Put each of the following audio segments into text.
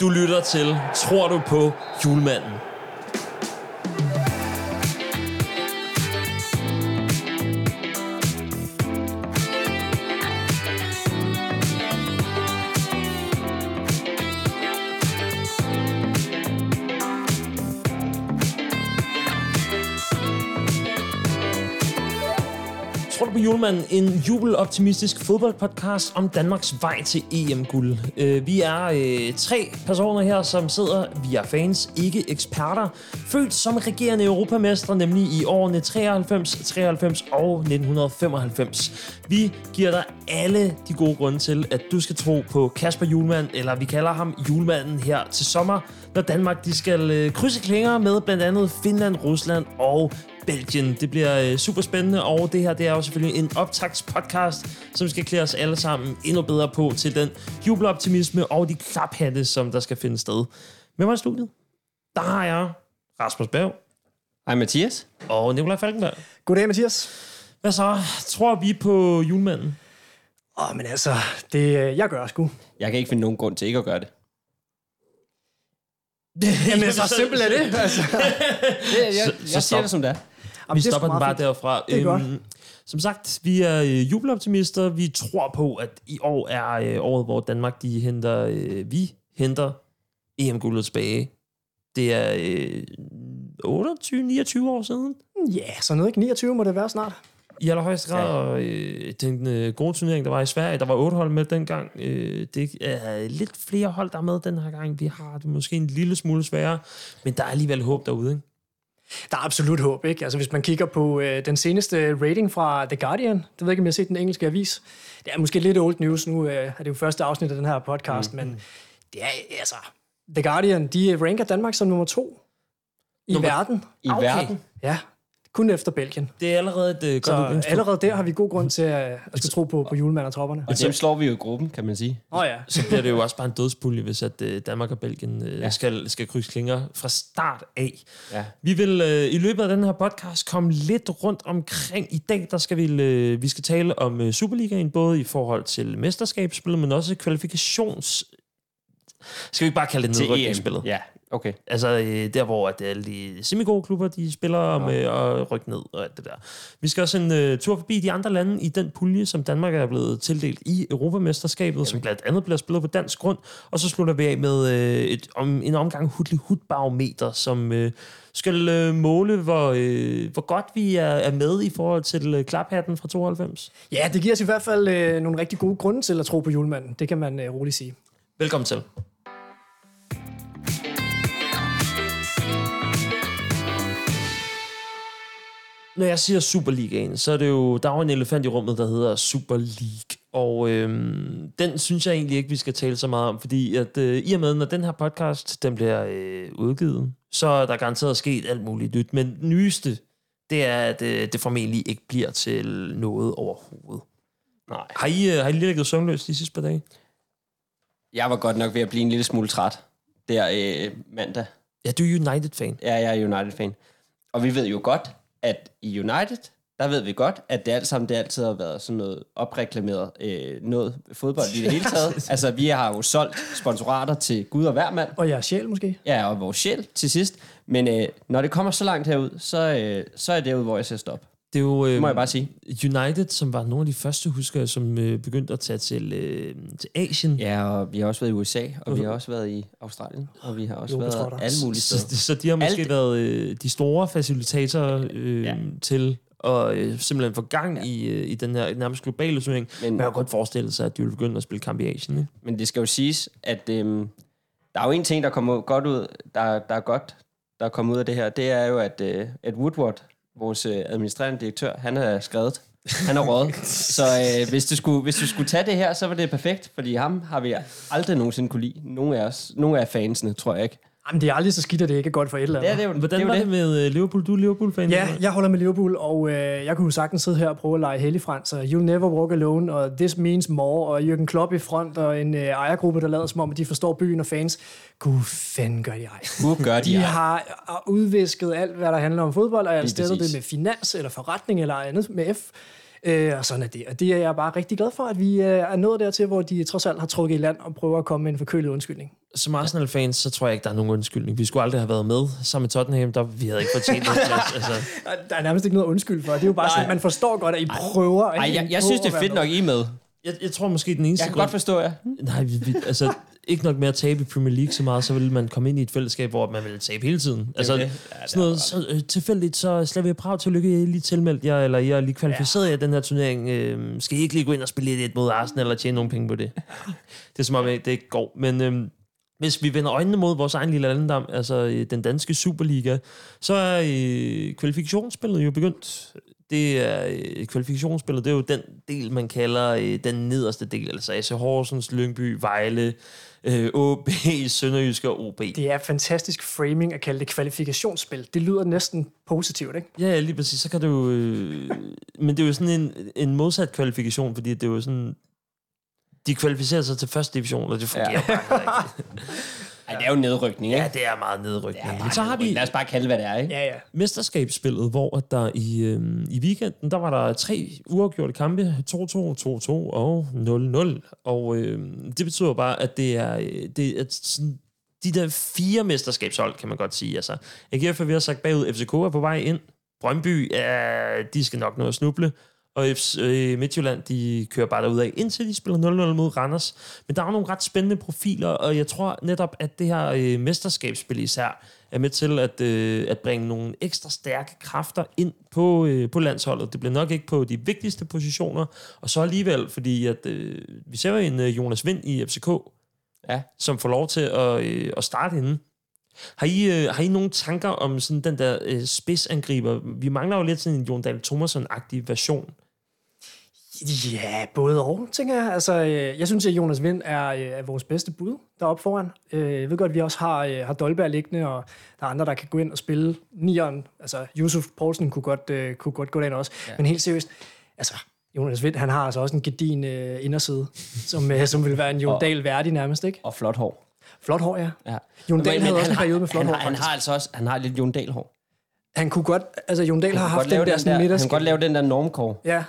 Du lytter til Tror du på julemanden? Tror? En jubeloptimistisk fodboldpodcast om Danmarks vej til EM-guld. Øh, vi er øh, tre personer her, som sidder, vi er fans, ikke eksperter, født som regerende europamester, nemlig i årene 93, 93 og 1995. Vi giver dig alle de gode grunde til, at du skal tro på Kasper Julemand, eller vi kalder ham Julemanden her til sommer, når Danmark de skal øh, krydse klinger med blandt andet Finland, Rusland og Belgien. Det bliver øh, super spændende, og det her det er jo selvfølgelig en optagspodcast, som skal klæde os alle sammen endnu bedre på til den jubeloptimisme og de klaphatte, som der skal finde sted. Med mig i studiet, der har jeg Rasmus Berg Hej Mathias. og Nikolaj Falkenberg. Goddag, Mathias. Hvad så? Tror vi på julemanden? Åh, men altså, det, øh, jeg gør sgu. Jeg kan ikke finde nogen grund til ikke at gøre det. Jamen, så simpelt er det. Altså. Jeg, jeg, Så- jeg så siger stop. det som det er. Jamen, Vi er stopper den bare fint. derfra. Det er godt. Som sagt, vi er øh, jubeloptimister. Vi tror på, at i år er øh, året, hvor Danmark de henter, øh, vi henter EM-guldet tilbage. Det er øh, 28-29 år siden. Ja, så noget ikke 29 må det være snart. I allerhøjeste grad, og øh, den øh, gode turnering, der var i Sverige, der var otte hold med dengang. Øh, det er lidt flere hold, der er med den her gang. Vi har det måske en lille smule sværere, men der er alligevel håb derude, ikke? Der er absolut håb, ikke? Altså, hvis man kigger på øh, den seneste rating fra The Guardian, det ved jeg ikke, om jeg har set den engelske avis. Det er måske lidt old news, nu øh, er det jo første afsnit af den her podcast, mm. men det er, altså, The Guardian, de ranker Danmark som nummer to i Nummer- verden. I Ah, okay. okay. verden. Ja, kun efter Belgien. Det er allerede et øh, godt Så allerede der har vi god grund til at, at skal tro på, på julemanden og tropperne. Og dem slår vi jo i gruppen, kan man sige. Åh oh, ja. så bliver det jo også bare en dødspulje, hvis at øh, Danmark og Belgien øh, ja. Skal, skal krydse klinger fra start af. Ja. Vi vil øh, i løbet af den her podcast komme lidt rundt omkring. I dag der skal vi, øh, vi skal tale om øh, Superligaen, både i forhold til mesterskabsspillet, men også kvalifikations... Skal vi ikke bare kalde det nedrykningsspillet? EM. Ja, okay. Altså øh, der, hvor at alle de semigode klubber, de spiller om øh, at rykke ned og alt det der. Vi skal også en øh, tur forbi de andre lande i den pulje, som Danmark er blevet tildelt i Europamesterskabet, som blandt andet bliver spillet på dansk grund. Og så slutter vi af med øh, et, om, en omgang hudlig hudbarometer, som øh, skal øh, måle, hvor, øh, hvor godt vi er, er med i forhold til øh, klaphatten fra 92. Ja, det giver os i hvert fald øh, nogle rigtig gode grunde til at tro på julemanden. Det kan man øh, roligt sige. Velkommen til. Når jeg siger Superligaen, så er det jo, der er jo en elefant i rummet, der hedder Super League. Og øhm, den synes jeg egentlig ikke, vi skal tale så meget om, fordi at øh, i og med, når den her podcast den bliver øh, udgivet, så er der garanteret sket alt muligt nyt. Men det nyeste, det er, at øh, det formentlig ikke bliver til noget overhovedet. Nej. Har I, øh, har I lige ligget søvnløs de sidste par dage? Jeg var godt nok ved at blive en lille smule træt der øh, mandag. Ja, du er United-fan. Ja, jeg er United-fan. Og vi ved jo godt, at i United, der ved vi godt, at det alt sammen det altid har været sådan noget opreklameret øh, noget fodbold i det hele taget. altså, vi har jo solgt sponsorater til Gud og hver mand. Og jeres sjæl måske? Ja, og vores sjæl til sidst. Men øh, når det kommer så langt herud, så, øh, så er det ud, hvor jeg ser stop. Det er jo øh, må jeg bare sige. United, som var nogle af de første huskere, som øh, begyndte at tage til, øh, til Asien. Ja, og vi har også været i USA, og vi har også været i Australien, og vi har også Jo, været alle mulige Så, steder. så de har måske Alt- været øh, de store facilitatorer øh, ja. Til at øh, simpelthen få gang ja. i, øh, i den her nærmest globale turnering. Men man kan godt forestille sig, at de vil begynde at spille kamp i Asien. Ikke? Men det skal jo siges, at øhm, der er jo en ting, der kommer godt ud, der, der er godt, der er kommet ud af det her, det er jo, at, øh, at Woodward, vores øh, administrerende direktør, han har skrevet, han har rådet. Så øh, hvis, du skulle, hvis du skulle tage det her, så var det perfekt, fordi ham har vi aldrig nogensinde kunne lide. Nogle af os, nogle af fansene, tror jeg ikke. Jamen, det er aldrig så skidt, at det ikke er godt for et eller andet. Ja, det er jo, Hvordan det er var jo det med øh, Liverpool? Du er Liverpool-fan? Ja, jeg holder med Liverpool, og øh, jeg kunne sagtens sidde her og prøve at lege helligfrans, og You'll Never Walk Alone, og This Means More, og Jürgen Klopp i front, og en øh, ejergruppe, der lader som om, at de forstår byen og fans. Gud fanden gør de ej. Gud gør de, De ej. har har udvisket alt, hvad der handler om fodbold, og jeg det med finans, eller forretning, eller andet med F. Øh, og sådan er det. Og det er jeg bare rigtig glad for, at vi øh, er nået dertil, hvor de trods alt har trukket i land og prøver at komme med en forkølet undskyldning. Som Arsenal-fans, så tror jeg ikke, der er nogen undskyldning. Vi skulle aldrig have været med sammen med Tottenham, der vi havde ikke fortjent det. Altså, Der er nærmest ikke noget undskyld for. Det er jo bare Nej. sådan, man forstår godt, at I prøver. at Ej, jeg, jeg synes, det er fedt nok, I med. jeg, jeg tror måske, den eneste Jeg kan godt forstå jer. Nej, vi, vi, altså, ikke nok med at tabe i Premier League så meget, så vil man komme ind i et fællesskab, hvor man vil tabe hele tiden. Altså, ja, sådan noget, så, øh, tilfældigt, så Slavia Prag, tillykke, I er lige tilmeldt jer, eller I er lige kvalificeret ja. i den her turnering. Øh, skal I ikke lige gå ind og spille et mod Arsenal, eller tjene nogle penge på det? det er som om, det ikke går. Men øh, hvis vi vender øjnene mod vores egen lille andendam, altså øh, den danske Superliga, så er øh, kvalifikationsspillet jo begyndt. Det er øh, kvalifikationsspillet, det er jo den del, man kalder øh, den nederste del, altså AC Horsens, Lyngby, Vejle, øh, OB, Sønderjysk og OB. Det er fantastisk framing at kalde det kvalifikationsspil. Det lyder næsten positivt, ikke? Ja, lige præcis. Så kan. Øh, men det er jo sådan en, en modsat kvalifikation, fordi det er jo sådan... De kvalificerer sig til første division, og det fungerer ja. bare ikke. Ej, det er jo nedrykning, ikke? Ja, det er meget nedrykning. Ja, Men så har vi Lad os bare kalde hvad det er, ikke? Ja, ja. mesterskabsspillet, hvor at der i, øh, i weekenden, der var der tre uafgjorte kampe, 2-2, 2-2 og 0-0. Og øh, det betyder bare, at det er, øh, det er sådan, de der fire mesterskabshold, kan man godt sige. Altså, AGF er ved at sagt bagud, FCK er på vej ind, Brøndby, ja, de skal nok nå at snuble, og FC øh, Midtjylland, de kører bare derud af, indtil de spiller 0-0 mod Randers. Men der er nogle ret spændende profiler, og jeg tror netop, at det her øh, mesterskabsspil især er med til at, øh, at bringe nogle ekstra stærke kræfter ind på, øh, på landsholdet. Det bliver nok ikke på de vigtigste positioner, og så alligevel, fordi at, øh, vi ser jo en øh, Jonas Vind i FCK, Ja. som får lov til at, øh, at starte inden. Har I, øh, har I nogle tanker om sådan den der øh, spidsangriber? Vi mangler jo lidt sådan en Jon Dahl Thomasson-agtig version. Ja, både og, tænker jeg. Altså, øh, jeg synes, at Jonas Vind er, øh, er vores bedste bud deroppe foran. Øh, Jeg ved godt, at vi også har, øh, har Dolberg liggende, og der er andre, der kan gå ind og spille nieren. Altså, Yusuf Poulsen kunne godt, øh, kunne godt gå derind også. Ja. Men helt seriøst, altså, Jonas Vind, han har altså også en gedin øh, inderside, som, øh, som vil være en Jon Dahl værdig nærmest, ikke? Og flot hår. Flot hår, ja. Ja. Jon Dahl Men- havde men også en han periode har- med flot han hår, har, han faktisk. har altså også han har lidt Jon Dahl hår. Han kunne godt, altså Jon Dahl har Han haft godt den lave der den sådan der, han midterskab. kan godt lave den der normkår. Ja,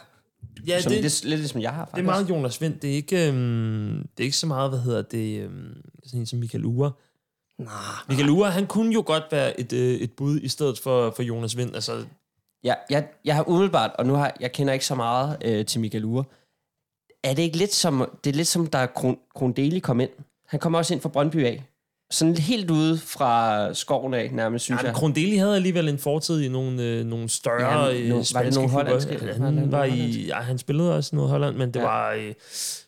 Ja, Som det, det, er lidt ligesom jeg har, det faktisk. er meget Jonas Vind. Det er ikke, øhm, det er ikke så meget, hvad hedder det, øhm, sådan en som Michael Ure. nah, Michael Ure, han kunne jo godt være et, øh, et bud i stedet for, for Jonas Vind. Altså, Jeg, jeg, jeg har umiddelbart, og nu har jeg kender ikke så meget øh, til Michael Ure. Er det ikke lidt som, det er lidt som, da Kron, Krondeli kom ind? Han kom også ind fra Brøndby af. Sådan helt ude fra skoven af, nærmest, synes ja, jeg. Krondeli havde alligevel en fortid i nogle, øh, nogle større Ja, no- øh, var det nogle hollandske? Han, han, var i, ja, han spillede også noget Holland, men det Ja. var øh,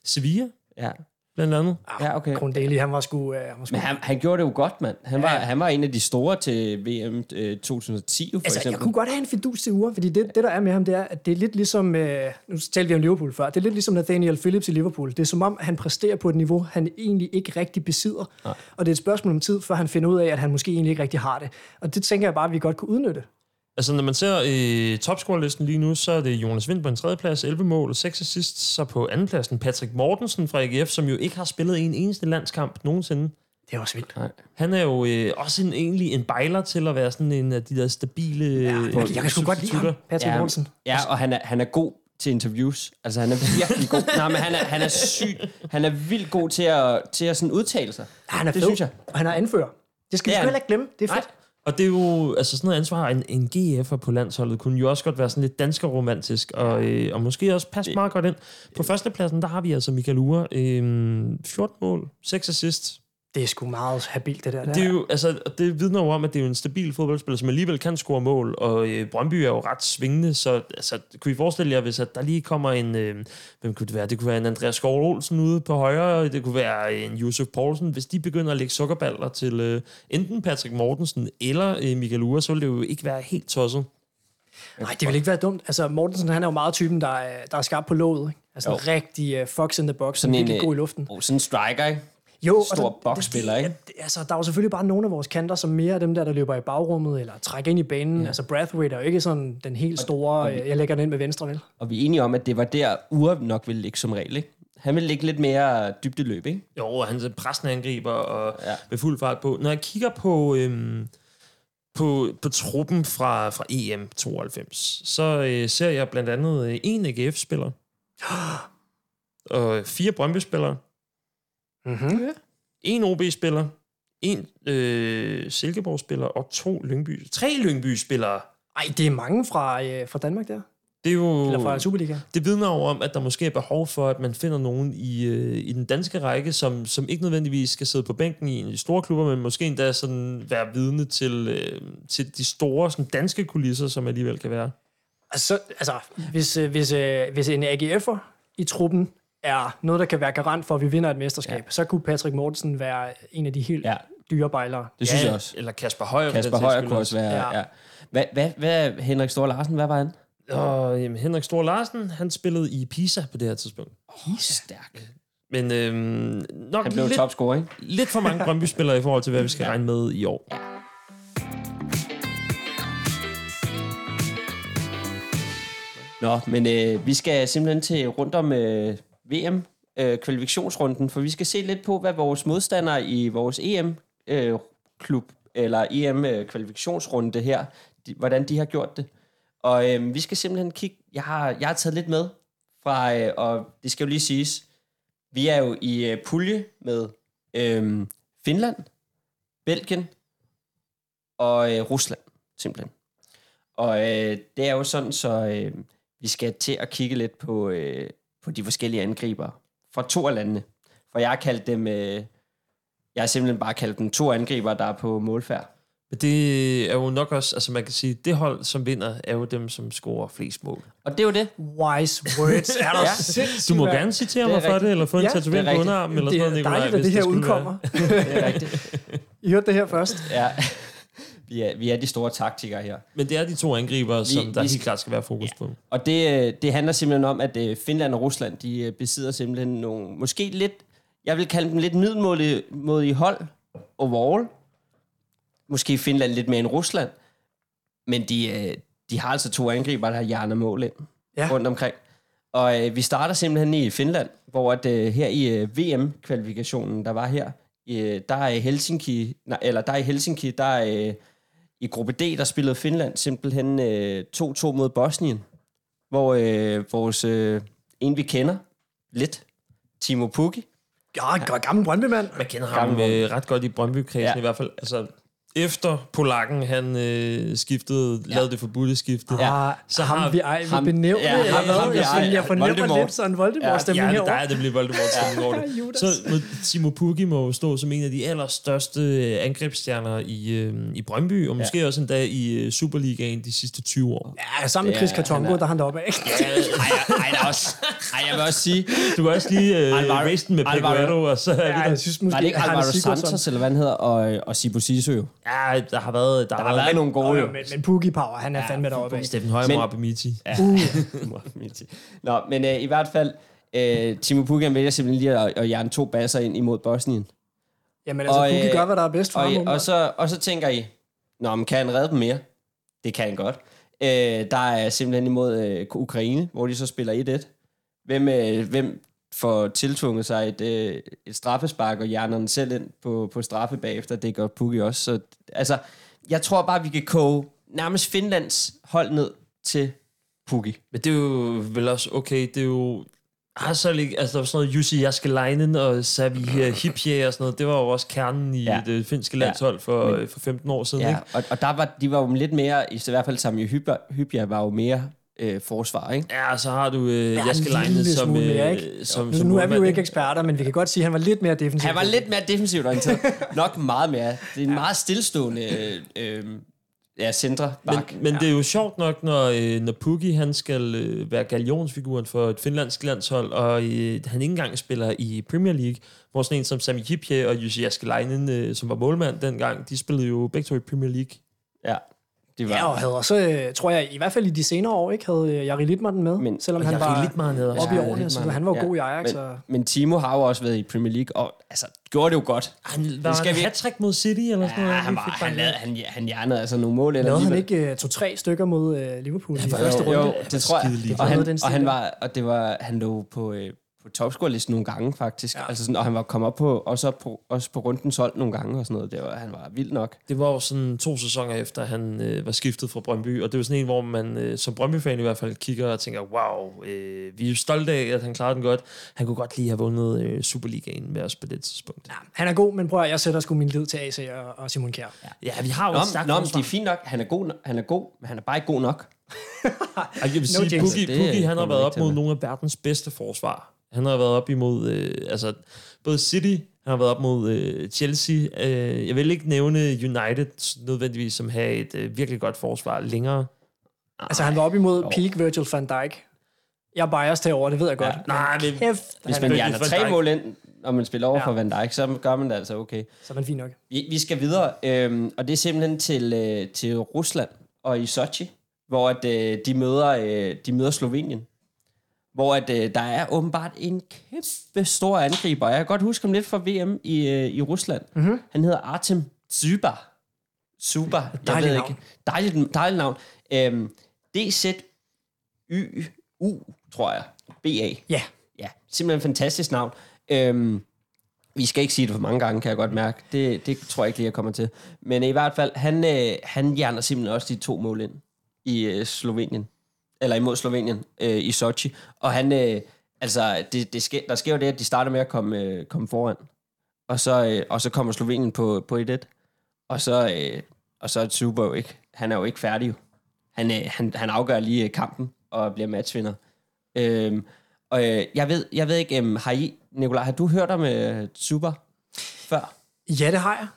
Sevilla, Ja, blandt andet. ja okay. Grundeli, han var sgu... Øh, han var sgu Men han, han gjorde det jo godt, mand. Han, Ja. var, han var en af de store til VM øh, 2010, jo, for Altså, jeg eksempel. kunne godt have en fidus til uger, fordi det, det, der er med ham, det er, at det er lidt ligesom, øh, nu talte vi om Liverpool før, det er lidt ligesom Nathaniel Phillips i Liverpool. Det er som om, han præsterer på et niveau, han egentlig ikke rigtig besidder. Nej. Og det er et spørgsmål om tid, før han finder ud af, at han måske egentlig ikke rigtig har det. Og det tænker jeg bare, at vi godt kunne udnytte. Altså, når man ser øh, topscore-listen lige nu, så er det Jonas Vind på en tredje plads, 11 mål og 6 assists. Så på anden pladsen Patrick Mortensen fra AGF, som jo ikke har spillet en eneste landskamp nogensinde. Det er også vildt. Nej. Han er jo øh, også en, egentlig en bejler til at være sådan en af de der stabile... Ja, Jeg, jeg kan sgu godt lide ham, Patrick Ja, Mortensen. Ja, og han er, han er god til interviews. Altså, han er virkelig god. Nej, men han er, han er syg. Han er vildt god til at, til at sådan udtale sig. Ja, han er det fed, synes jeg. og han er anfører. Det skal Det vi er heller ikke glemme. Det er fedt. Nej. Og det er jo, altså sådan noget ansvar, en, en GF'er på landsholdet kunne jo også godt være sådan lidt dansk og romantisk, og, øh, og måske også passe meget godt ind. På førstepladsen, der har vi altså Michael Ure, øh, 14 mål, 6 assists. Det er sgu meget habilt, det der. Det, er jo, altså, det vidner jo om, at det er jo en stabil fodboldspiller, som alligevel kan score mål, og øh, Brøndby er jo ret svingende, så altså, kunne I forestille jer, hvis at der lige kommer en, øh, hvem kunne det være? Det kunne være en Andreas Skov Olsen ude på højre, det kunne være en Josef Poulsen. Hvis de begynder at lægge sukkerballer til øh, enten Patrick Mortensen eller øh, Michael Ure, så vil det jo ikke være helt tosset. Nej, det vil ikke være dumt. Altså, Mortensen, han er jo meget typen, der er, der er skarp på låget. Ikke? Altså, Jo. en rigtig uh, fox in the box, som øh, god i luften. Oh, sådan en striker, ikke? Jo, Stor det- boksspiller, ikke? Altså, der er jo selvfølgelig bare nogle af vores kanter, som mere er dem der, der løber i bagrummet, eller trækker ind i banen. Ja. Altså, Brathwaite er jo ikke sådan den helt store, øh, jeg lægger den ind med venstre, vel? Og vi er enige om, at det var der, Ure nok ville ligge som regel, ikke? Han ville ligge lidt mere dybdeløb, ikke? Jo, han er pressende angriber og Ja. med fuld fart på. Når jeg kigger på, øhm, på, på truppen fra, fra EM 92, så øh, ser jeg blandt andet en AGF-spiller, og fire Brøndby-spillere, Mm-hmm. en OB-spiller, en øh, Silkeborg-spiller og to Lyngby. Tre Lyngby-spillere. Ej, det er mange fra, øh, fra Danmark der. Det er jo... Eller fra Superliga. Det vidner jo om, at der måske er behov for, at man finder nogen i, øh, i den danske række, som, som ikke nødvendigvis skal sidde på bænken i de store klubber, men måske endda sådan være vidne til, øh, til de store sådan danske kulisser, som alligevel kan være. Altså, altså hvis, øh, hvis, øh, hvis en AGF'er i truppen er noget, der kan være garant for, at vi vinder et mesterskab, ja. så kunne Patrick Mortensen være en af de helt ja. Ja, dyre bejlere. det synes jeg også. Eller Kasper Højer. Kasper Højer kunne også være... Ja. Ja. Ja. Hvad, hvad, hvad Henrik Stor Larsen, hvad var han? Og jamen, Henrik Stor Larsen, han spillede i Pisa på det her tidspunkt. Oh, stærk. Men øhm, nok Han blev lidt, topscorer, ikke? lidt for mange Brøndby-spillere i forhold til, hvad vi skal regne med i år. Nå, men øh, vi skal simpelthen til rundt om øh, VM, øh, kvalifikationsrunden, for vi skal se lidt på, hvad vores modstandere i vores EM-klub, øh, eller EM-kvalifikationsrunde øh, her, de, hvordan de har gjort det. Og øh, vi skal simpelthen kigge, jeg har, jeg har taget lidt med fra, øh, og det skal jo lige siges, vi er jo i øh, pulje med øh, Finland, Belgien og øh, Rusland, simpelthen. Og øh, det er jo sådan, så øh, vi skal til at kigge lidt på, øh, på de forskellige angriber fra to af landene. For jeg har kaldt dem, øh, jeg har simpelthen bare kaldt dem to angriber, der er på målfærd. Men det er jo nok også, altså man kan sige, det hold, som vinder, er jo dem, som scorer flest mål. Og det er jo det. Wise words. Er der Ja. sindssygt, Du må gerne citere Det er mig for det, eller få en Ja, tatovering det er på underarmen, eller Det sådan noget, er Nikolaj, dejligt, at hvis det her udkommer. Det er rigtigt. I hørte det her først. Ja. Vi er, vi er de store taktikere her. Men det er de to angriber, som der vi helt skal- klart skal være fokus på. Og det, øh, det handler simpelthen om, at øh, Finland og Rusland, de øh, besidder simpelthen nogle, måske lidt, jeg vil kalde dem lidt middelmådige hold overall. Måske Finland lidt mere end Rusland. Men de, de har altså to angriber, der har hjerner mål ind Ja. rundt omkring. Og øh, vi starter simpelthen i Finland, hvor at, øh, her i øh, VM-kvalifikationen, der var her, øh, der er i Helsinki, nej, eller der er i Helsinki, der er øh, i gruppe D, der spillede Finland simpelthen øh, 2-2 mod Bosnien, hvor øh, vores, øh, en vi kender lidt, Timo Pukki, Ja, gammel Brøndby-mand. Man kender ham Gammel øh, ret godt i ja. Ja. i hvert fald. Altså, efter polakken, han øh, skiftede, ja. lavede det forbudte skifte. Ja, så så ham, har- vi ej, vi ham- benævner, ja, ham- ham vi jeg, ej- jeg fornemmer Voldemort. lidt sådan Voldemort-stemning Ja, det herovre. der, det bliver Voldemort over det. Så må Timo Pukki må stå som en af de allerstørste øh, angrebsstjerner i, øh, i Brøndby, og måske ja. også endda i øh, Superligaen de sidste 20 år. Ja, sammen med Chris er- Kartongo, han er- der er han deroppe af. Ej, ej, der er også, ej, jeg vil også sige, Du kan også lige øh, Alvaro- med Alvaro- og så er Ja, det jeg synes måske, var det ikke Alvaro. Santos, eller hvad han hedder, og, og Sibu Sisu jo? Ja, der har været... Der, Der har været nogle gode jo. men, men Pukki Power, han er ja, fandme deroppe. Steffen Højmer og Abemiti. Ja. Uh, Nå, men øh, i hvert fald, øh, Timo Pukki vælger simpelthen lige at, at jern to basser ind imod Bosnien. jamen altså, Og, Pukki øh, gør, hvad der er bedst for ham. Og, og, så, og så tænker I, Nå, men kan han redde dem mere? Det kan han godt. Øh, der er simpelthen imod øh, Ukraine, hvor de så spiller 1-1. Hvem, øh, hvem får tiltvunget sig et, øh, et straffespark og hjernerne selv ind på, på straffe bagefter? Det gør Pukki også. Så, altså, jeg tror bare, vi kan koge nærmest Finlands hold ned til Pukki. Men det er jo vel også okay, det er jo... Ah, så ikke, altså der var sådan noget Jussi Jaskelainen og Savi Hipje og sådan noget, det var jo også kernen i ja. Det finske landshold for, Men, for 15 år siden, Ja, ikke? og, og der var, de var jo lidt mere, i hvert fald Sami Hybja var jo mere øh, forsvar, ikke? Ja, og så har du øh, Ja, Jaskelainen en lille som, smule mere, øh, ikke? som, Nu, som nu er vi jo ikke eksperter, men vi kan godt sige, at han var lidt mere defensiv. Han var lidt mere defensivt orienteret. Nok meget mere. Det er en meget stillestående øh, øh, ja, centre Men, men det er jo sjovt nok, når, øh, når Pukki han skal øh, være galionsfiguren for et finlandsk landshold, og øh, han ikke engang spiller i Premier League, hvor sådan en som Sami Hipje og Jussi Jaskelainen, øh, som var målmand dengang, de spillede jo begge to i Premier League. Ja, det var... Ja, og havde også, øh, tror jeg, i hvert fald i de senere år, ikke havde øh, Jari Litmanen med, Men- selvom han Jari var Litmanen havde oppe i Ja, årene, så han var Ja. god i Ajax. men, og, men Timo har jo også været i Premier League, og altså, gjorde det jo godt. Han var skal han vi- hat mod City eller sådan Ja, noget. han, var, han, lavede, han, han hjernede altså nogle mål. Eller lavede han ikke uh, to-tre stykker mod uh, Liverpool i var første runde? jo, det tror jeg. Og han, og han var, og det var, han lå på, øh, på topscore-listen nogle gange, faktisk. Ja. Altså sådan, og han var kommet op på, også, op på, også på rundens hold nogle gange og sådan noget. Det var, han var vild nok. Det var jo sådan to sæsoner efter, han øh, var skiftet fra Brøndby, og det var sådan en, hvor man øh, som Brøndby-fan i hvert fald kigger og tænker, wow, øh, vi er jo stolte af, at han klarede den godt. Han kunne godt lige have vundet øh, Superligaen med os på det tidspunkt. Ja, han er god, men prøv at, jeg sætter sgu min lid til AC og, og Simon Kjær. Ja. Ja, vi har jo Nå, stærkt nå, det er fint nok. Han er god, han er god, men han er bare ikke god nok. Ej, jeg vil sige, jinx. Pukki, Det Pukki, han har været op mod nogle af verdens bedste forsvar. Han har været op imod, øh, altså, både City, han har været op mod øh, Chelsea. Øh, jeg vil ikke nævne United nødvendigvis som have et øh, virkelig godt forsvar længere. Altså, han var op imod peak Virgil van Dijk. Jeg er biased herover, det ved jeg godt. Ja. Nej, men det- kæft, Hvis man er, hjerner tre Dijk. mål ind, og man spiller over Ja. for Van Dijk, så gør man det altså okay. så er man fint nok. Vi, vi skal videre, øhm, og det er simpelthen til, øh, til Rusland og i Sochi, hvor at, øh, de, møder, øh, de møder Slovenien. Hvor at, øh, der er åbenbart en kæmpe stor angriber. Jeg kan godt huske ham lidt fra VM i, øh, i Rusland. Mm-hmm. Han hedder Artem Zyba. Zuba. Jeg Dejligt ved navn. ikke. Dejligt, dejligt navn. Øhm, D-Z-Y-U, tror jeg. B-A. Ja, Ja, simpelthen en fantastisk navn. Øhm, vi skal ikke sige det for mange gange, kan jeg godt mærke. Det, det tror jeg ikke lige, jeg kommer til. Men i hvert fald, han, øh, han hjerner simpelthen også de to mål ind i øh, Slovenien. Eller imod Slovenien øh, i Sochi. Og han, øh, altså, det, det sker, der sker jo det, at de starter med at komme, øh, komme foran. Og så, øh, og så kommer Slovenien på, på 1-1. Og så, øh, og så er Zuber jo ikke, han er jo ikke færdig jo. Han, øh, han, han afgør lige øh, kampen og bliver matchvinder. Øhm, og øh, jeg, ved, jeg ved ikke, øh, har I, Nicolaj, har du hørt om øh, Zuber før? Ja det har jeg.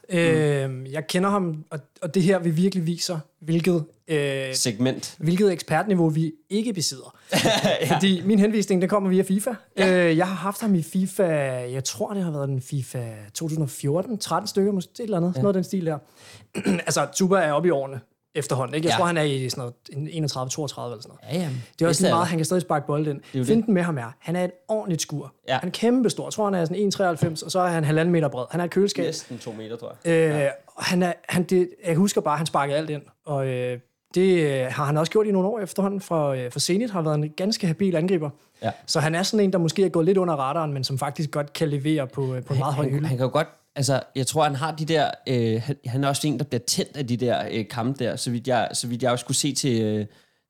Mm. Øh, jeg kender ham, og, og det her vil virkelig viser, hvilket, øh, Segment. hvilket ekspertniveau vi ikke besidder. ja. Fordi min henvisning, den kommer via FIFA. Ja. Øh, jeg har haft ham i FIFA, jeg tror, det har været den FIFA 2014, 13 stykker, måske et eller andet, ja. noget af den stil der. altså, Tuba er oppe i årene efterhånden. Ikke? Jeg Ja. tror, han er i sådan noget 31-32 eller sådan noget. Ja, ja. Det er også lige meget, han kan stadig sparke bold ind. jo Finten med ham er, han er et ordentligt skur. Ja. Han er kæmpestor. Jeg tror, han er sådan 1,93, og så er han halvanden meter bred. Han er et køleskab. Næsten to meter, tror jeg. Øh, og han er, han, det, jeg husker bare, at han sparkede alt ind. Og øh, det øh, har han også gjort i nogle år efterhånden for, øh, for Zenit. Har været en ganske habil angriber. Ja. Så han er sådan en, der måske er gået lidt under radaren, men som faktisk godt kan levere på, øh, på en meget høj han, hylde. han kan jo godt, altså, jeg tror, han har de der, øh, han, han er også en, der bliver tændt af de der øh, kampe der, så vidt jeg, så vidt jeg også skulle se til, øh,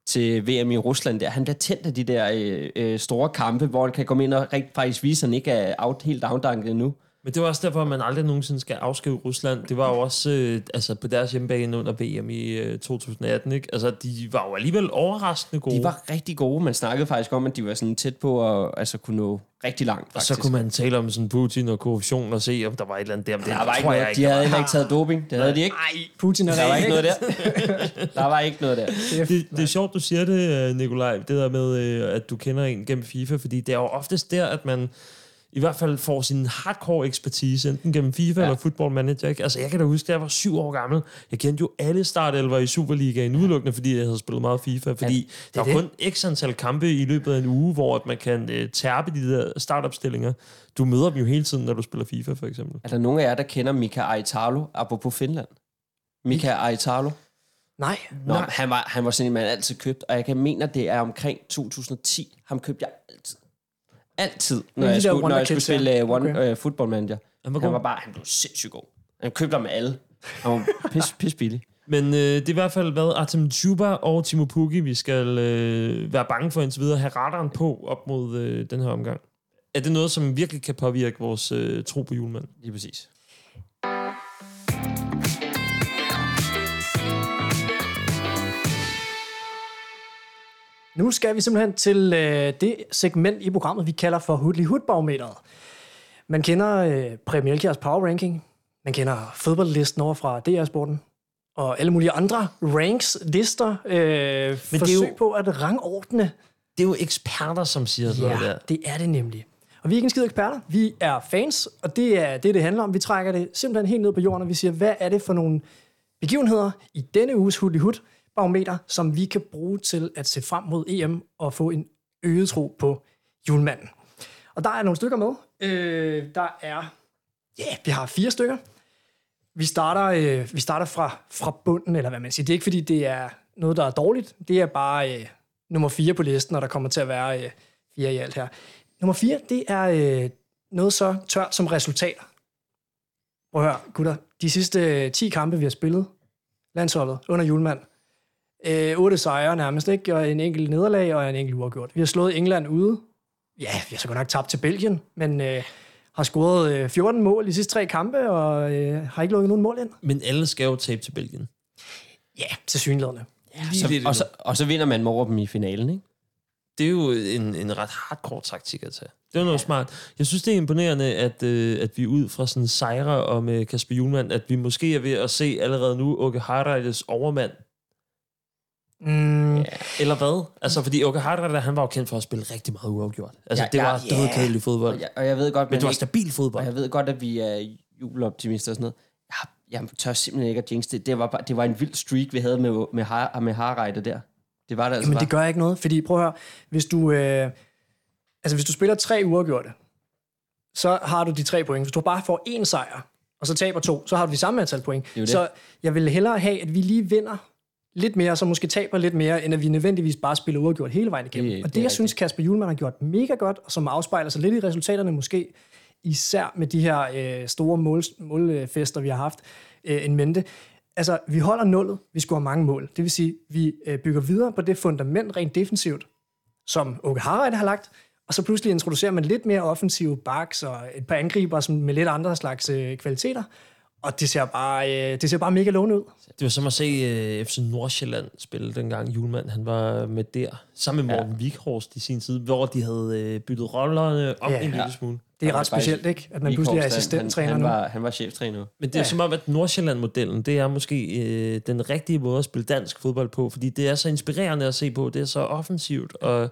til VM i Rusland der. Han bliver tændt af de der øh, øh, store kampe, hvor han kan komme ind og rigtig faktisk vise, at han ikke er out, helt afdanket endnu. Men det var også derfor, at man aldrig nogensinde skal afskrive Rusland. Det var jo også øh, altså på deres hjemmebane under VM i øh, 2018. Ikke? Altså, de var jo alligevel overraskende gode. De var rigtig gode. Man snakkede faktisk om, at de var sådan tæt på at altså, kunne nå rigtig langt, og faktisk. så kunne man tale om sådan Putin og korruption og se, om der var et eller andet der. Men det der var ikke tror jeg noget. De der havde heller ikke taget doping. Det havde de ikke. Ej, Putin er Der var ikke noget der. Der var ikke noget der. Det, det er sjovt, du siger det, øh, Nikolaj, det der med, øh, at du kender en gennem FIFA, fordi det er jo oftest der, at man i hvert fald får sin hardcore ekspertise, enten gennem FIFA ja. eller Football Manager. Ikke? Altså, jeg kan da huske, da jeg var syv år gammel, jeg kendte jo alle startelver i Superligaen udelukkende, fordi jeg havde spillet meget FIFA, fordi ja, der er var det. kun x antal kampe i løbet af en uge, hvor at man kan øh, tærpe de der startopstillinger. Du møder dem jo hele tiden, når du spiller FIFA, for eksempel. Er der nogen af jer, der kender Mika Aitalo, apropos Finland? Mika Aitalo? Nej. Nå, han var, han var sådan en, man altid købt, og jeg kan mene, at det er omkring 2010. Ham købte jeg altid. Altid, når jeg skulle, når jeg skulle spille ja. uh, one, Okay. uh, football manager. Han var Han var bare, han blev sindssygt god. Han købte med alle. Han var pis, pis billig. Men øh, det er i hvert fald været Artem Chuba og Timo Pukki, vi skal øh, være bange for indtil videre. Have radaren på op mod øh, den her omgang. Er det noget, som virkelig kan påvirke vores øh, tro på julemanden? Lige præcis. Nu skal vi simpelthen til øh, det segment i programmet, vi kalder for Hudli Hudbarometeret. Man kender øh, Præm Elkjærs Power Ranking. Man kender fodboldlisten over fra DR Sporten. Og alle mulige andre ranks, lister, øh, er forsøg jo- på at rangordne. Det er jo eksperter, som siger sådan noget Ja, der. det er det nemlig. Og vi er ikke en skide eksperter. Vi er fans, og det er det, det handler om. Vi trækker det simpelthen helt ned på jorden, og vi siger, hvad er det for nogle begivenheder i denne uges Hudli Hud barometer, som vi kan bruge til at se frem mod EM og få en øget tro på julemanden. Og der er nogle stykker med. Øh, der er, ja, yeah, vi har fire stykker. Vi starter, øh, vi starter fra, fra bunden, eller hvad man siger. Det er ikke, fordi det er noget, der er dårligt. Det er bare øh, nummer fire på listen, og der kommer til at være øh, fire i alt her. Nummer 4, det er øh, noget så tørt som resultater. Prøv at høre, gutter. De sidste øh, 10 kampe, vi har spillet, landsholdet under julemand, øh, 8 sejre nærmest, ikke? Og en enkelt nederlag og en enkelt uafgjort. Vi har slået England ude. Ja, vi har så godt nok tabt til Belgien, men øh, har scoret øh, 14 mål i de sidste tre kampe, og øh, har ikke lukket nogen mål ind. Men alle skal jo tabe til Belgien. Ja, til synligheden. Så, og, så, og så vinder man over dem i finalen, ikke? Det er jo en, en ret hardcore taktik at tage. Det er noget smart. Jeg synes, det er imponerende, at, øh, at vi ud fra sådan sejre og med Kasper Julemand, at vi måske er ved at se allerede nu Åke Harreides overmand. Mm, Eller hvad? Altså, fordi Åke Harreide, han var jo kendt for at spille rigtig meget uafgjort. Altså, Ja, det ja, var ja. dødkedelig fodbold. Og jeg, og jeg ved godt, Men det var ikke- stabil Og fodbold. jeg ved godt, at vi er jubeloptimister og sådan noget. Jeg, jeg tør simpelthen ikke at jinx det. Det var, bare, det var en vild streak, vi havde med, med, har, med Harreide der. Det var det altså Jamen, bare. det gør ikke noget, fordi prøv at høre, hvis du, øh, altså, hvis du spiller tre uafgjorte, så har du de tre point. Hvis du bare får én sejr, og så taber to, så har du de samme antal point. jo det. Så jeg vil hellere have, at vi lige vinder lidt mere, så måske taber lidt mere, end at vi nødvendigvis bare spiller uafgjort hele vejen igennem. Det- og det, det jeg synes. Kasper Julemand har gjort mega godt, og som afspejler sig lidt i resultaterne måske, især med de her øh, store mål, målfester, vi har haft øh, en mente. Altså, vi holder nullet, vi scorer mange mål. Det vil sige, vi øh, bygger videre på det fundament rent defensivt, som Åke Harreide har lagt, og så pludselig introducerer man lidt mere offensive backs og et par angriber som med lidt andre slags øh, kvaliteter, og det ser bare, øh, det ser bare mega lovende ud. Det var som at se uh, FC Nordsjælland spille dengang Julemand, han var med der. Sammen med Morten ja. Vikhorst i sin tid, hvor de havde uh, byttet rollerne om Ja. en lille Ja. smule. Det er Han ret specielt, ikke? At man pludselig er assistenttræner han, nu. han, var, han var cheftræner. Men det er Ja. som om, at Nordsjælland-modellen, det er måske øh, den rigtige måde at spille dansk fodbold på, fordi det er så inspirerende at se på, det er så offensivt, og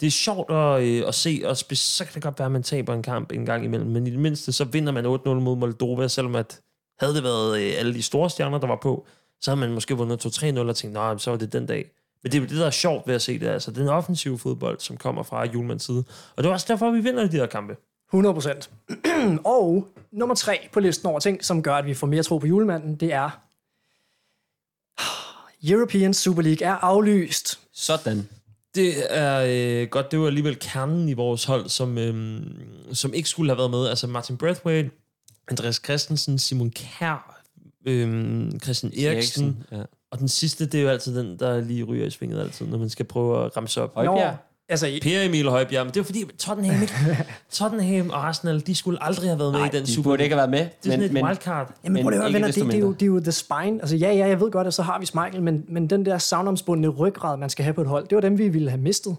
det er sjovt at, øh, at se, og så kan det godt være, at man taber en kamp en gang imellem, men i det mindste, så vinder man 8-0 mod Moldova, selvom at havde det været øh, alle de store stjerner, der var på, så havde man måske vundet 2-3-0 og tænkt, nej, så var det den dag. Men det er jo det, der er sjovt ved at se det, altså den offensive fodbold, som kommer fra Julmands side. Og det er også derfor, vi vinder de her kampe. 100 procent. og nummer tre på listen over ting, som gør, at vi får mere tro på julemanden, det er European Super League er aflyst. Sådan. Det er øh, godt, det var alligevel kernen i vores hold, som, øh, som ikke skulle have været med. Altså Martin Brathwaite, Andreas Christensen, Simon Kær, øh, Christian Eriksen, Ja. og den sidste, det er jo altid den, der lige ryger i svinget altid, når man skal prøve at ramse op. Højbjerg. altså, Per Emil Højbjerg, men det er fordi Tottenham, ikke? Tottenham og Arsenal, de skulle aldrig have været med Nej, i den de Super burde ikke have været med. Det er sådan et wildcard. Jamen, Men prøv lige at høre, det, det, er jo, det er jo the spine. Altså, ja, ja, jeg ved godt, at så har vi Michael, men, men den der savnomsbundne ryggrad, man skal have på et hold, det var dem, vi ville have mistet.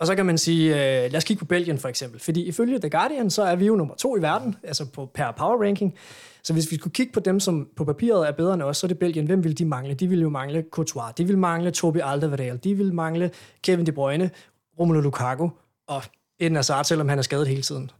Og så kan man sige, øh, lad os kigge på Belgien for eksempel. Fordi ifølge The Guardian, så er vi jo nummer to i verden, altså på, per power ranking. Så hvis vi skulle kigge på dem, som på papiret er bedre end os, så er det Belgien. Hvem vil de mangle? De vil jo mangle Courtois, de vil mangle Tobi Alderweireld, de vil mangle Kevin De Bruyne, Romelu Lukaku og Eden Hazard, selvom han er skadet hele tiden.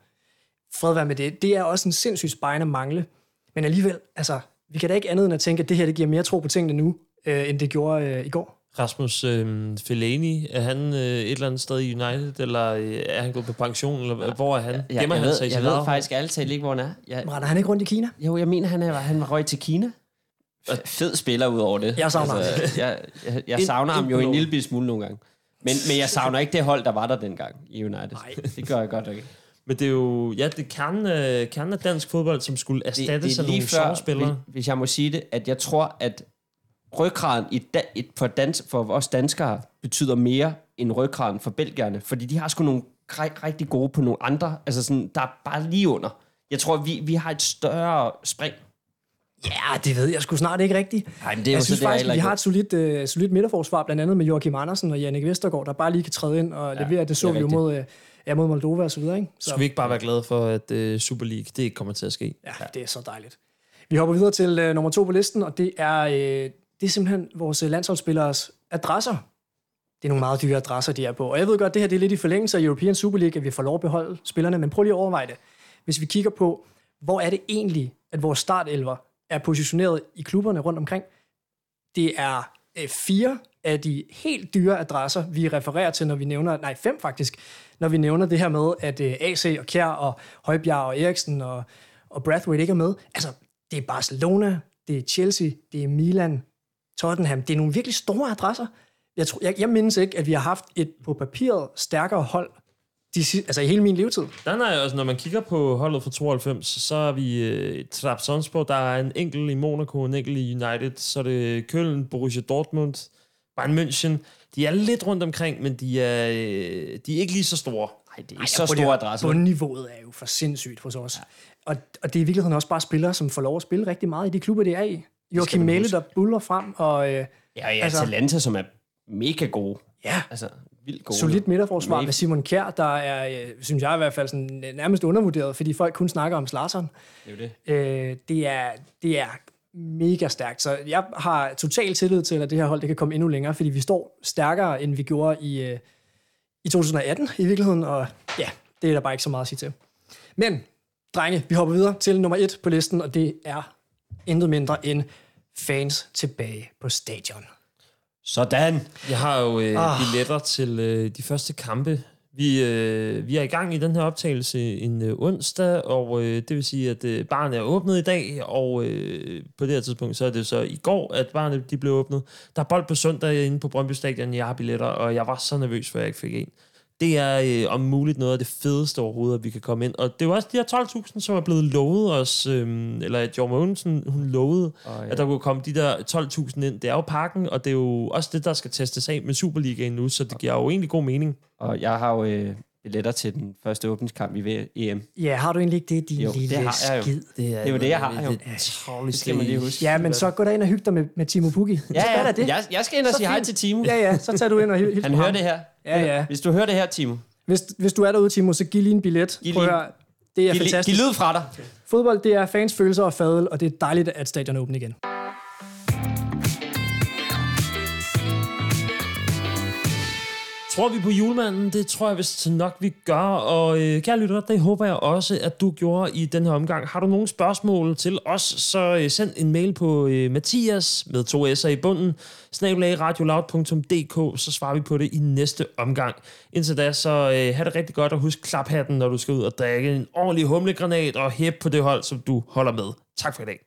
Fred være med det. Det er også en sindssygt spejende mangle. Men alligevel, altså, vi kan da ikke andet end at tænke, at det her det giver mere tro på tingene nu, øh, end det gjorde øh, i går. Rasmus øh, Fellaini, er han øh, et eller andet sted i United, eller øh, er han gået på pension, eller hvor er han? Ja, Gemmer jeg, han ved, sig i jeg ved faktisk talt ikke, hvor han er. Jeg, Render han ikke rundt i Kina? jo, jeg mener, han, er, han var røg til Kina. Fed spiller ud over det. Jeg savner ham. jeg, jeg, jeg Ind- savner ham jo en lille smule nogle gange. Men, men jeg savner ikke det hold, der var der dengang i United. Nej. Det gør jeg godt ikke. Men det er jo, ja, det er kernen af, kernen af dansk fodbold, som skulle Det, erstatte det sig er lige nogle før, hvis, hvis jeg må sige det, at jeg tror, at ryggraden i da, et, for, dans, for os danskere betyder mere end ryggraden for belgierne. Fordi de har sgu nogle ri- rigtig gode på nogle andre. Altså sådan, der er bare lige under. Jeg tror, vi, vi har et større spring. Ja, det ved jeg sgu snart ikke rigtigt. Nej, men det er jeg jo synes så det, faktisk, jeg vi har et solidt, uh, solidt midterforsvar, blandt andet med Joachim Andersen og Jannik Vestergaard, der bare lige kan træde ind og Ja, levere. Det så det er vi jo mod, uh, ja, mod Moldova og så videre. Ikke? Så, Skal vi ikke bare være glade for, at uh, Super League, det ikke kommer til at ske? ja, det er så dejligt. Vi hopper videre til uh, nummer to på listen, og det er, uh, det er simpelthen vores øh, landsholdsspilleres landsholdsspillers adresser. Det er nogle meget dyre adresser, de er på. Og jeg ved godt, det her det er lidt i forlængelse af European Super League, at vi får lov at beholde spillerne, men prøv lige at overveje det. Hvis vi kigger på, hvor er det egentlig, at vores startelver er positioneret i klubberne rundt omkring, det er øh, fire af de helt dyre adresser, vi refererer til, når vi nævner, nej fem faktisk, når vi nævner det her med, at øh, AC og Kjær og Højbjerg og Eriksen og, og Brathwaite ikke er med. Altså, det er Barcelona, det er Chelsea, det er Milan, Tottenham. Det er nogle virkelig store adresser. Jeg, tror, jeg, jeg mindes ikke, at vi har haft et på papiret stærkere hold de, altså i hele min levetid. Den er også, når man kigger på holdet fra 92, så er vi øh, Trabzonspor, der er en enkelt i Monaco, en enkelt i United, så er det Köln, Borussia Dortmund, Bayern München. De er lidt rundt omkring, men de er, øh, de er ikke lige så store. Nej, det er Ej, så store adresser. Bundniveauet er jo for sindssygt hos os. Ja. Og, og det er i virkeligheden også bare spillere, som får lov at spille rigtig meget i de klubber, det er i. Joachim Mæle, der buller frem, og øh, Ja, ja, Altså- Atalanta, som er mega gode. ja, Altså, vildt gode. solidt midterforsvar med Simon Kjær, der er, øh, synes jeg i hvert fald, sådan, øh, nærmest undervurderet, fordi folk kun snakker om Slarsen. Det er det. Øh, det, er, det er mega stærkt, så jeg har total tillid til, at det her hold det kan komme endnu længere, fordi vi står stærkere, end vi gjorde i, øh, i 2018 i virkeligheden, og ja, det er der bare ikke så meget at sige til. Men, drenge, vi hopper videre til nummer et på listen, og det er intet mindre end fans tilbage på stadion. Sådan. Jeg har jo øh, Ah. billetter til øh, de første kampe. Vi, øh, vi er i gang i den her optagelse en øh, onsdag, og øh, det vil sige, at øh, barnet er åbnet i dag, og øh, på det her tidspunkt, så er det så i går, at barnet de blev åbnet. Der er bold på søndag inde på Brøndby Stadion, jeg har billetter, og jeg var så nervøs, for jeg ikke fik en. Det er øh, om muligt noget af det fedeste overhovedet, at vi kan komme ind. Og det er jo også de her 12.000, som er blevet lovet os, øh, eller at Jorma Mogensen, hun lovede, Og, at der kunne komme de der 12.000 ind. Det er jo parken, og det er jo også det, der skal testes af med Superligaen nu, så det giver jo egentlig god mening. og jeg har jo øh, billetter til den første åbningskamp i EM. Ja, har du egentlig ikke det, din Jo, lille det har jeg jo. skid? Det er, Det er jo det, jeg har, jo. Det, det, Det skal man lige huske. Ja, men så gå derind og hygge dig med, med Timo Pukki. Ja, ja. er det. Jeg, jeg skal ind og Så sige hej fint. til Timo. Ja, ja, så tager du ind og hils Han hører det her. Ja, ja. Hvis du hører det her, Timo, Hvis, hvis du er derude, Timo, så giv lige en billet. Giv Prøv at høre, det er giv, fantastisk. giv lyd fra dig. Fodbold, det er fans, følelser og fadel, og det er dejligt, at stadion er åben igen. Tror vi på julemanden? Det tror jeg vist nok, vi gør. Og øh, kære lytter, det håber jeg også, at du gjorde i den her omgang. Har du nogle spørgsmål til os, så øh, send en mail på øh, Mathias med to s'er i bunden, snabelagradioloud.dk, så svarer vi på det i næste omgang. Indtil da, så øh, have det rigtig godt, og husk klaphatten, når du skal ud og drikke en ordentlig humlegranat og hæb på det hold, som du holder med. Tak for i dag.